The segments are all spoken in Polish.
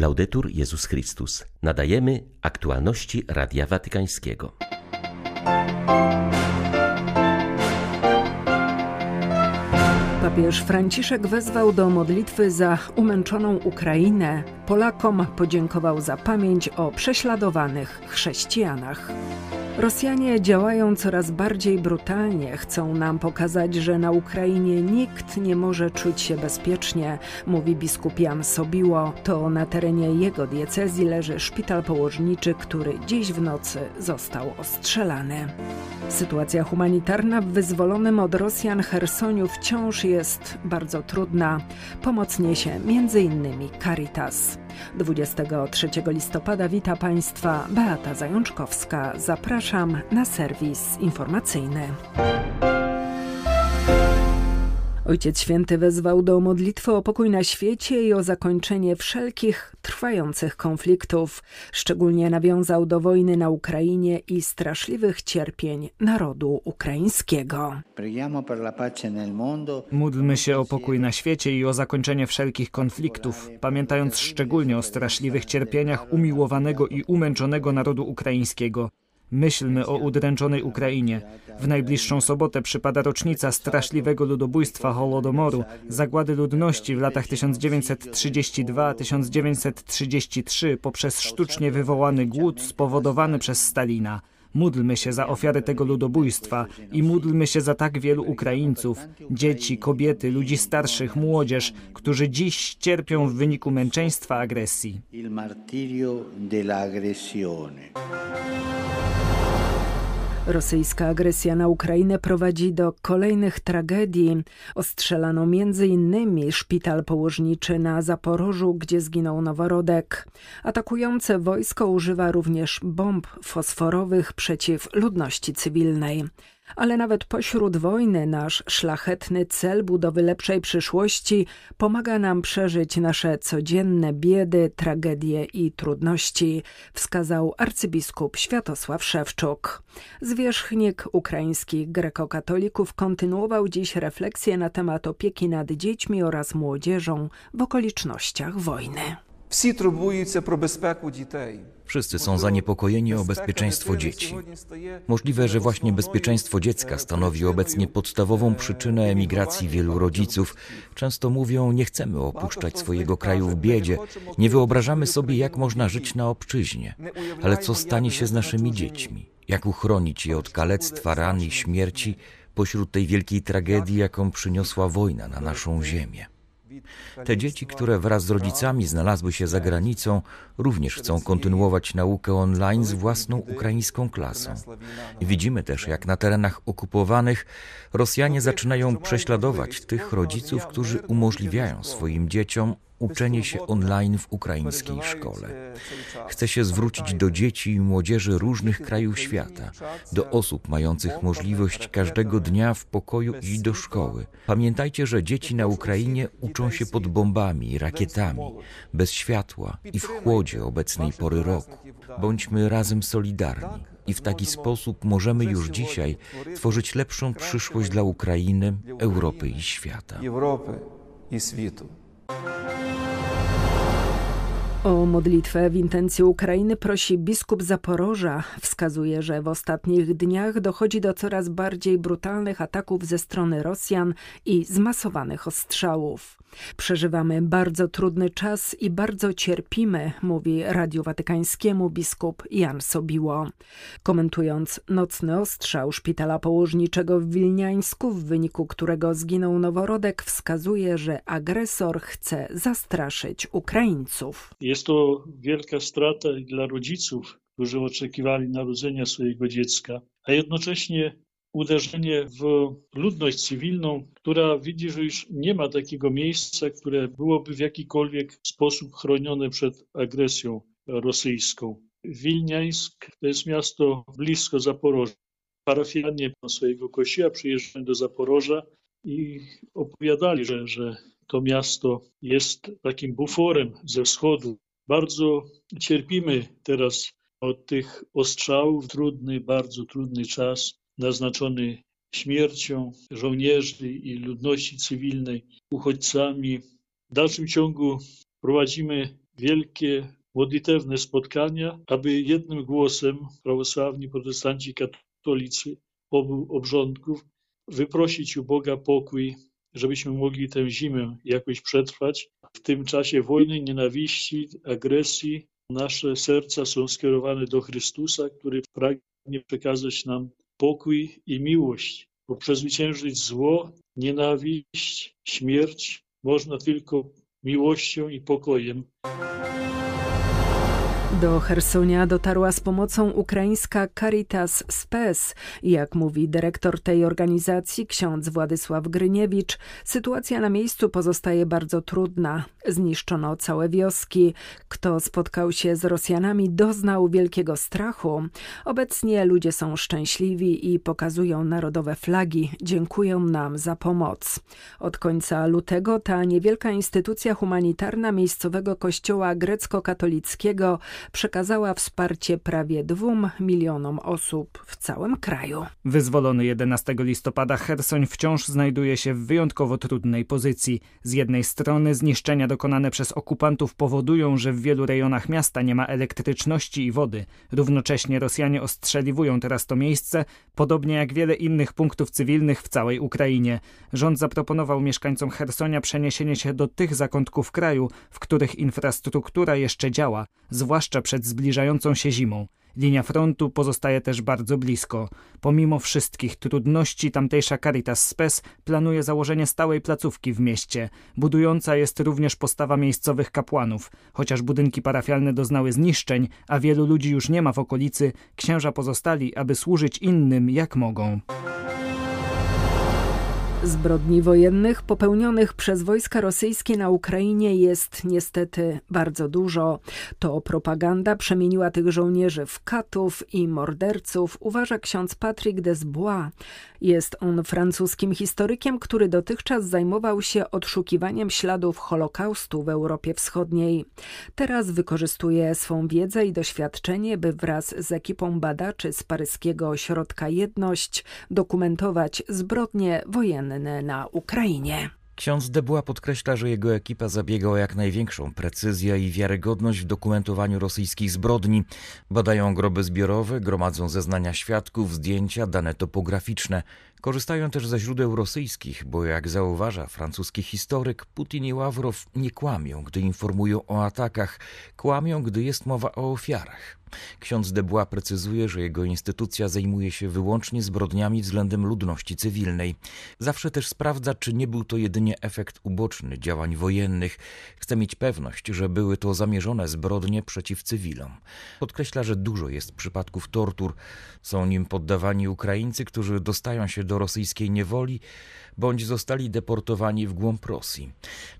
Laudetur Jezus Chrystus. Nadajemy aktualności Radia Watykańskiego. Papież Franciszek wezwał do modlitwy za umęczoną Ukrainę. Polakom podziękował za pamięć o prześladowanych chrześcijanach. Rosjanie działają coraz bardziej brutalnie, chcą nam pokazać, że na Ukrainie nikt nie może czuć się bezpiecznie, mówi biskup Jan Sobiło. To na terenie jego diecezji leży szpital położniczy, który dziś w nocy został ostrzelany. Sytuacja humanitarna w wyzwolonym od Rosjan Chersoniu wciąż jest bardzo trudna. Pomoc niesie m.in. Caritas. 23 listopada wita Państwa Beata Zajączkowska. Zapraszam na serwis informacyjny. Ojciec Święty wezwał do modlitwy o pokój na świecie i o zakończenie wszelkich trwających konfliktów. Szczególnie nawiązał do wojny na Ukrainie i straszliwych cierpień narodu ukraińskiego. Módlmy się o pokój na świecie i o zakończenie wszelkich konfliktów, pamiętając szczególnie o straszliwych cierpieniach umiłowanego i umęczonego narodu ukraińskiego. Myślmy o udręczonej Ukrainie. W najbliższą sobotę przypada rocznica straszliwego ludobójstwa Holodomoru, zagłady ludności w latach 1932-1933 poprzez sztucznie wywołany głód spowodowany przez Stalina. Módlmy się za ofiary tego ludobójstwa i módlmy się za tak wielu Ukraińców, dzieci, kobiety, ludzi starszych, młodzież, którzy dziś cierpią w wyniku męczeństwa agresji. Il martirio della aggressione. Rosyjska agresja na Ukrainę prowadzi do kolejnych tragedii. Ostrzelano m.in. szpital położniczy na Zaporożu, gdzie zginął noworodek. Atakujące wojsko używa również bomb fosforowych przeciw ludności cywilnej ale nawet pośród wojny nasz szlachetny cel budowy lepszej przyszłości pomaga nam przeżyć nasze codzienne biedy, tragedie i trudności, wskazał arcybiskup Światosław Szewczuk. Zwierzchnik ukraińskich grekokatolików kontynuował dziś refleksję na temat opieki nad dziećmi oraz młodzieżą w okolicznościach wojny. Всі турбуються про безпеку дітей. Wszyscy są zaniepokojeni o bezpieczeństwo dzieci. Możliwe, że właśnie bezpieczeństwo dziecka stanowi obecnie podstawową przyczynę emigracji wielu rodziców. Często mówią, nie chcemy opuszczać swojego kraju w biedzie, nie wyobrażamy sobie, jak można żyć na obczyźnie. Ale co stanie się z naszymi dziećmi? Jak uchronić je od kalectwa, ran i śmierci pośród tej wielkiej tragedii, jaką przyniosła wojna na naszą ziemię? Te dzieci, które wraz z rodzicami znalazły się za granicą, również chcą kontynuować naukę online z własną ukraińską klasą. Widzimy też, jak na terenach okupowanych Rosjanie zaczynają prześladować tych rodziców, którzy umożliwiają swoim dzieciom uczenie się online w ukraińskiej szkole. Chcę się zwrócić do dzieci i młodzieży różnych krajów świata, do osób mających możliwość każdego dnia w pokoju iść do szkoły. Pamiętajcie, że dzieci na Ukrainie uczą się pod bombami i rakietami, bez światła i w chłodzie obecnej pory roku. Bądźmy razem solidarni i w taki sposób możemy już dzisiaj tworzyć lepszą przyszłość dla Ukrainy, Europy i świata. Europy i światu. O modlitwę w intencji Ukrainy prosi biskup Zaporoża. Wskazuje, że w ostatnich dniach dochodzi do coraz bardziej brutalnych ataków ze strony Rosjan i zmasowanych ostrzałów. Przeżywamy bardzo trudny czas i bardzo cierpimy, mówi Radiu Watykańskiemu biskup Jan Sobiło. Komentując nocny ostrzał szpitala położniczego w Wilniańsku, w wyniku którego zginął noworodek, wskazuje, że agresor chce zastraszyć Ukraińców. Jest to wielka strata dla rodziców, którzy oczekiwali narodzenia swojego dziecka, a jednocześnie uderzenie w ludność cywilną, która widzi, że już nie ma takiego miejsca, które byłoby w jakikolwiek sposób chronione przed agresją rosyjską. Wilniańsk to jest miasto blisko Zaporoża. Parafianie swojego kościoła przyjeżdżają do Zaporoża i opowiadali, że, że to miasto jest takim buforem ze wschodu. Bardzo cierpimy teraz od tych ostrzałów. Trudny, bardzo trudny czas naznaczony śmiercią żołnierzy i ludności cywilnej, uchodźcami. W dalszym ciągu prowadzimy wielkie modlitewne spotkania, aby jednym głosem prawosławni, protestanci, katolicy obu obrządków wyprosić u Boga pokój, żebyśmy mogli tę zimę jakoś przetrwać. W tym czasie wojny, nienawiści, agresji nasze serca są skierowane do Chrystusa, który pragnie przekazać nam pokój i miłość, bo przezwyciężyć zło, nienawiść, śmierć można tylko miłością i pokojem. Do Hersonia dotarła z pomocą ukraińska Caritas Spes. Jak mówi dyrektor tej organizacji, ksiądz Władysław Gryniewicz, sytuacja na miejscu pozostaje bardzo trudna. Zniszczono całe wioski. Kto spotkał się z Rosjanami, doznał wielkiego strachu. Obecnie ludzie są szczęśliwi i pokazują narodowe flagi. Dziękują nam za pomoc. Od końca lutego ta niewielka instytucja humanitarna miejscowego kościoła grecko-katolickiego przekazała wsparcie prawie dwóm milionom osób w całym kraju. Wyzwolony 11 listopada Hersoń wciąż znajduje się w wyjątkowo trudnej pozycji. Z jednej strony zniszczenia dokonane przez okupantów powodują, że w wielu rejonach miasta nie ma elektryczności i wody. Równocześnie Rosjanie ostrzeliwują teraz to miejsce, podobnie jak wiele innych punktów cywilnych w całej Ukrainie. Rząd zaproponował mieszkańcom Hersonia przeniesienie się do tych zakątków kraju, w których infrastruktura jeszcze działa, zwłaszcza przed zbliżającą się zimą. Linia frontu pozostaje też bardzo blisko. Pomimo wszystkich trudności tamtejsza Caritas Spes planuje założenie stałej placówki w mieście. Budująca jest również postawa miejscowych kapłanów. Chociaż budynki parafialne doznały zniszczeń, a wielu ludzi już nie ma w okolicy, księża pozostali, aby służyć innym jak mogą. Zbrodni wojennych popełnionych przez wojska rosyjskie na Ukrainie jest niestety bardzo dużo. To propaganda przemieniła tych żołnierzy w katów i morderców, uważa ksiądz Patrick Desbois. Jest on francuskim historykiem, który dotychczas zajmował się odszukiwaniem śladów Holokaustu w Europie Wschodniej. Teraz wykorzystuje swą wiedzę i doświadczenie, by wraz z ekipą badaczy z paryskiego ośrodka Jedność dokumentować zbrodnie wojenne na Ukrainie. Ksiądz Debła podkreśla, że jego ekipa zabiega o jak największą precyzję i wiarygodność w dokumentowaniu rosyjskich zbrodni. Badają groby zbiorowe, gromadzą zeznania świadków, zdjęcia, dane topograficzne. Korzystają też ze źródeł rosyjskich, bo jak zauważa francuski historyk, Putin i Ławrow nie kłamią, gdy informują o atakach, kłamią, gdy jest mowa o ofiarach. Ksiądz Debła precyzuje, że jego instytucja zajmuje się wyłącznie zbrodniami względem ludności cywilnej. Zawsze też sprawdza, czy nie był to jedynie efekt uboczny działań wojennych. Chce mieć pewność, że były to zamierzone zbrodnie przeciw cywilom. Podkreśla, że dużo jest przypadków tortur. Są nim poddawani Ukraińcy, którzy dostają się do rosyjskiej niewoli bądź zostali deportowani w głąb Rosji.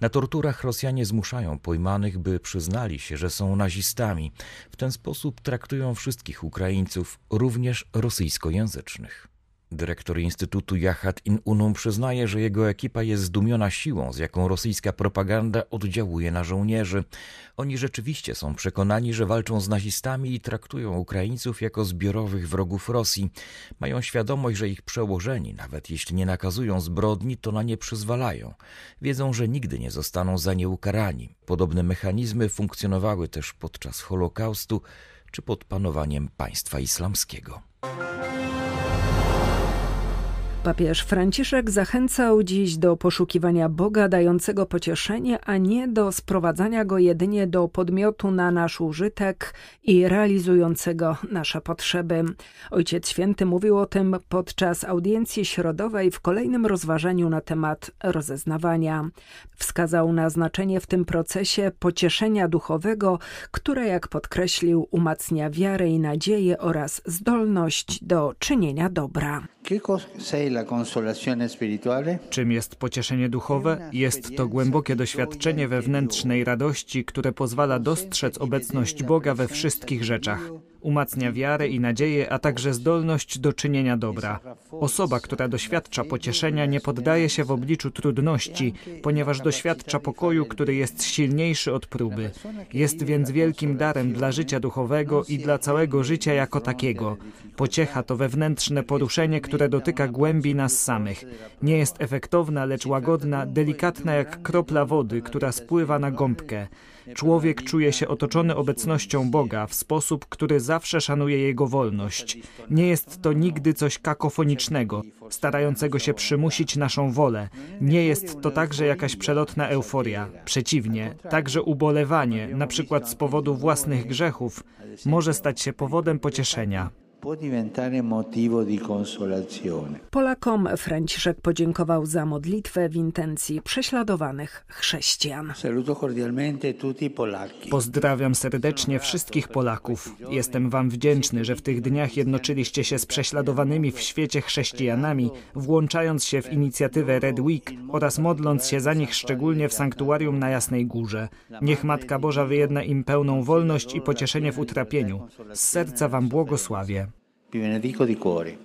Na torturach Rosjanie zmuszają pojmanych, by przyznali się, że są nazistami. W ten sposób traktują wszystkich Ukraińców, również rosyjskojęzycznych. Dyrektor Instytutu Jachat in Unum przyznaje, że jego ekipa jest zdumiona siłą, z jaką rosyjska propaganda oddziałuje na żołnierzy. Oni rzeczywiście są przekonani, że walczą z nazistami i traktują Ukraińców jako zbiorowych wrogów Rosji. Mają świadomość, że ich przełożeni, nawet jeśli nie nakazują zbrodni, to na nie przyzwalają. Wiedzą, że nigdy nie zostaną za nie ukarani. Podobne mechanizmy funkcjonowały też podczas Holokaustu czy pod panowaniem państwa islamskiego. Papież Franciszek zachęcał dziś do poszukiwania Boga dającego pocieszenie, a nie do sprowadzania go jedynie do podmiotu na nasz użytek i realizującego nasze potrzeby. Ojciec Święty mówił o tym podczas audiencji środowej w kolejnym rozważaniu na temat rozeznawania. Wskazał na znaczenie w tym procesie pocieszenia duchowego, które, jak podkreślił, umacnia wiarę i nadzieję oraz zdolność do czynienia dobra. Czym jest pocieszenie duchowe? Jest to głębokie doświadczenie wewnętrznej radości, które pozwala dostrzec obecność Boga we wszystkich rzeczach. Umacnia wiarę i nadzieję, a także zdolność do czynienia dobra. Osoba, która doświadcza pocieszenia, nie poddaje się w obliczu trudności, ponieważ doświadcza pokoju, który jest silniejszy od próby. Jest więc wielkim darem dla życia duchowego i dla całego życia jako takiego. Pociecha to wewnętrzne poruszenie, które dotyka głębi nas samych. Nie jest efektowna, lecz łagodna, delikatna jak kropla wody, która spływa na gąbkę. Człowiek czuje się otoczony obecnością Boga w sposób, który zawsze szanuje jego wolność. Nie jest to nigdy coś kakofonicznego, starającego się przymusić naszą wolę. Nie jest to także jakaś przelotna euforia. Przeciwnie, także ubolewanie, na przykład z powodu własnych grzechów, może stać się powodem pocieszenia. Polakom Franciszek podziękował za modlitwę w intencji prześladowanych chrześcijan. Pozdrawiam serdecznie wszystkich Polaków. Jestem Wam wdzięczny, że w tych dniach jednoczyliście się z prześladowanymi w świecie chrześcijanami, włączając się w inicjatywę Red Week oraz modląc się za nich szczególnie w sanktuarium na Jasnej Górze. Niech Matka Boża wyjedna im pełną wolność i pocieszenie w utrapieniu. Z serca Wam błogosławię. Vi benedico di cuore.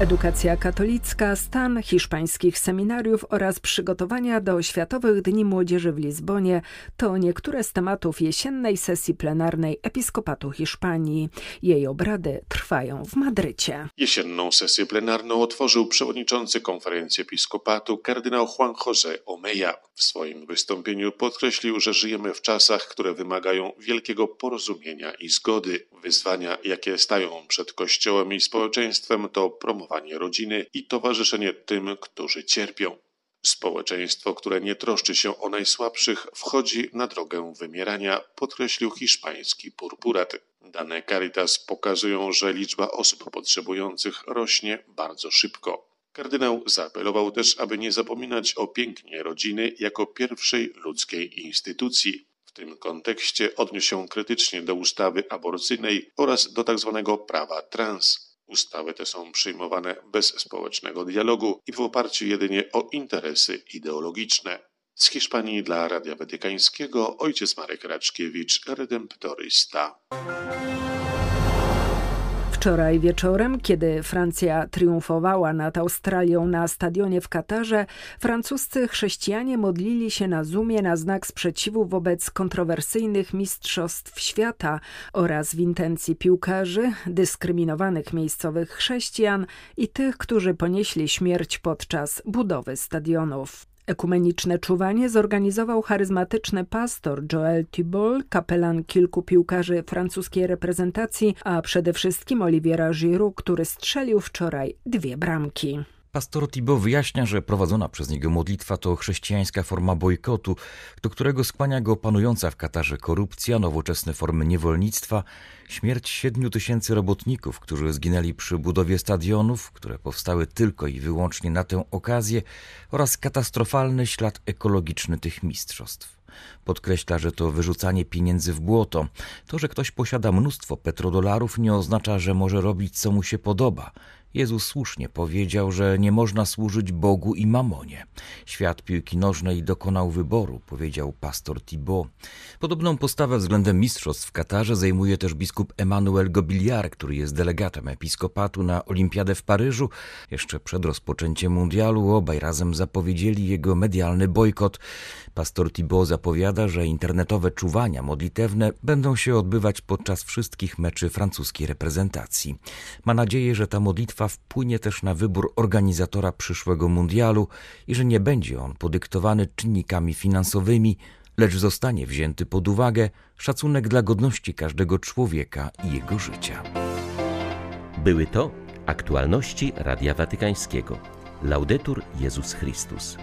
Edukacja katolicka, stan hiszpańskich seminariów oraz przygotowania do Światowych Dni Młodzieży w Lizbonie to niektóre z tematów jesiennej sesji plenarnej Episkopatu Hiszpanii. Jej obrady trwają w Madrycie. Jesienną sesję plenarną otworzył przewodniczący konferencji Episkopatu kardynał Juan José Omeya. W swoim wystąpieniu podkreślił, że żyjemy w czasach, które wymagają wielkiego porozumienia i zgody. Wyzwania, jakie stają przed Kościołem i społeczeństwem, to rodziny i towarzyszenie tym, którzy cierpią. Społeczeństwo, które nie troszczy się o najsłabszych, wchodzi na drogę wymierania, podkreślił hiszpański purpurat. Dane Caritas pokazują, że liczba osób potrzebujących rośnie bardzo szybko. Kardynał zaapelował też, aby nie zapominać o pięknie rodziny jako pierwszej ludzkiej instytucji. W tym kontekście odniósł się krytycznie do ustawy aborcyjnej oraz do tzw. Tak prawa trans. Ustawy te są przyjmowane bez społecznego dialogu i w oparciu jedynie o interesy ideologiczne. Z Hiszpanii dla Radia Watykańskiego ojciec Marek Raczkiewicz, redemptorysta. Wczoraj wieczorem, kiedy Francja triumfowała nad Australią na stadionie w Katarze, francuscy chrześcijanie modlili się na Zoomie na znak sprzeciwu wobec kontrowersyjnych mistrzostw świata oraz w intencji piłkarzy, dyskryminowanych miejscowych chrześcijan i tych, którzy ponieśli śmierć podczas budowy stadionów. Ekumeniczne czuwanie zorganizował charyzmatyczny pastor Joel Thibault, kapelan kilku piłkarzy francuskiej reprezentacji, a przede wszystkim Oliviera Giroud, który strzelił wczoraj dwie bramki. Pastor Thibault wyjaśnia, że prowadzona przez niego modlitwa to chrześcijańska forma bojkotu, do którego skłania go panująca w Katarze korupcja, nowoczesne formy niewolnictwa, śmierć siedmiu tysięcy robotników, którzy zginęli przy budowie stadionów, które powstały tylko i wyłącznie na tę okazję, oraz katastrofalny ślad ekologiczny tych mistrzostw. Podkreśla, że to wyrzucanie pieniędzy w błoto. To, że ktoś posiada mnóstwo petrodolarów, nie oznacza, że może robić co mu się podoba. Jezus słusznie powiedział, że nie można służyć Bogu i mamonie. Świat piłki nożnej dokonał wyboru, powiedział pastor Thibault. Podobną postawę względem mistrzostw w Katarze zajmuje też biskup Emmanuel Gobiliar, który jest delegatem episkopatu na Olimpiadę w Paryżu. Jeszcze przed rozpoczęciem mundialu obaj razem zapowiedzieli jego medialny bojkot. Pastor Thibault zapowiada, że internetowe czuwania modlitewne będą się odbywać podczas wszystkich meczy francuskiej reprezentacji. Ma nadzieję, że ta modlitwa wpłynie też na wybór organizatora przyszłego mundialu i że nie będzie on podyktowany czynnikami finansowymi, lecz zostanie wzięty pod uwagę szacunek dla godności każdego człowieka i jego życia. Były to aktualności Radia Watykańskiego. Laudetur Jezus Chrystus.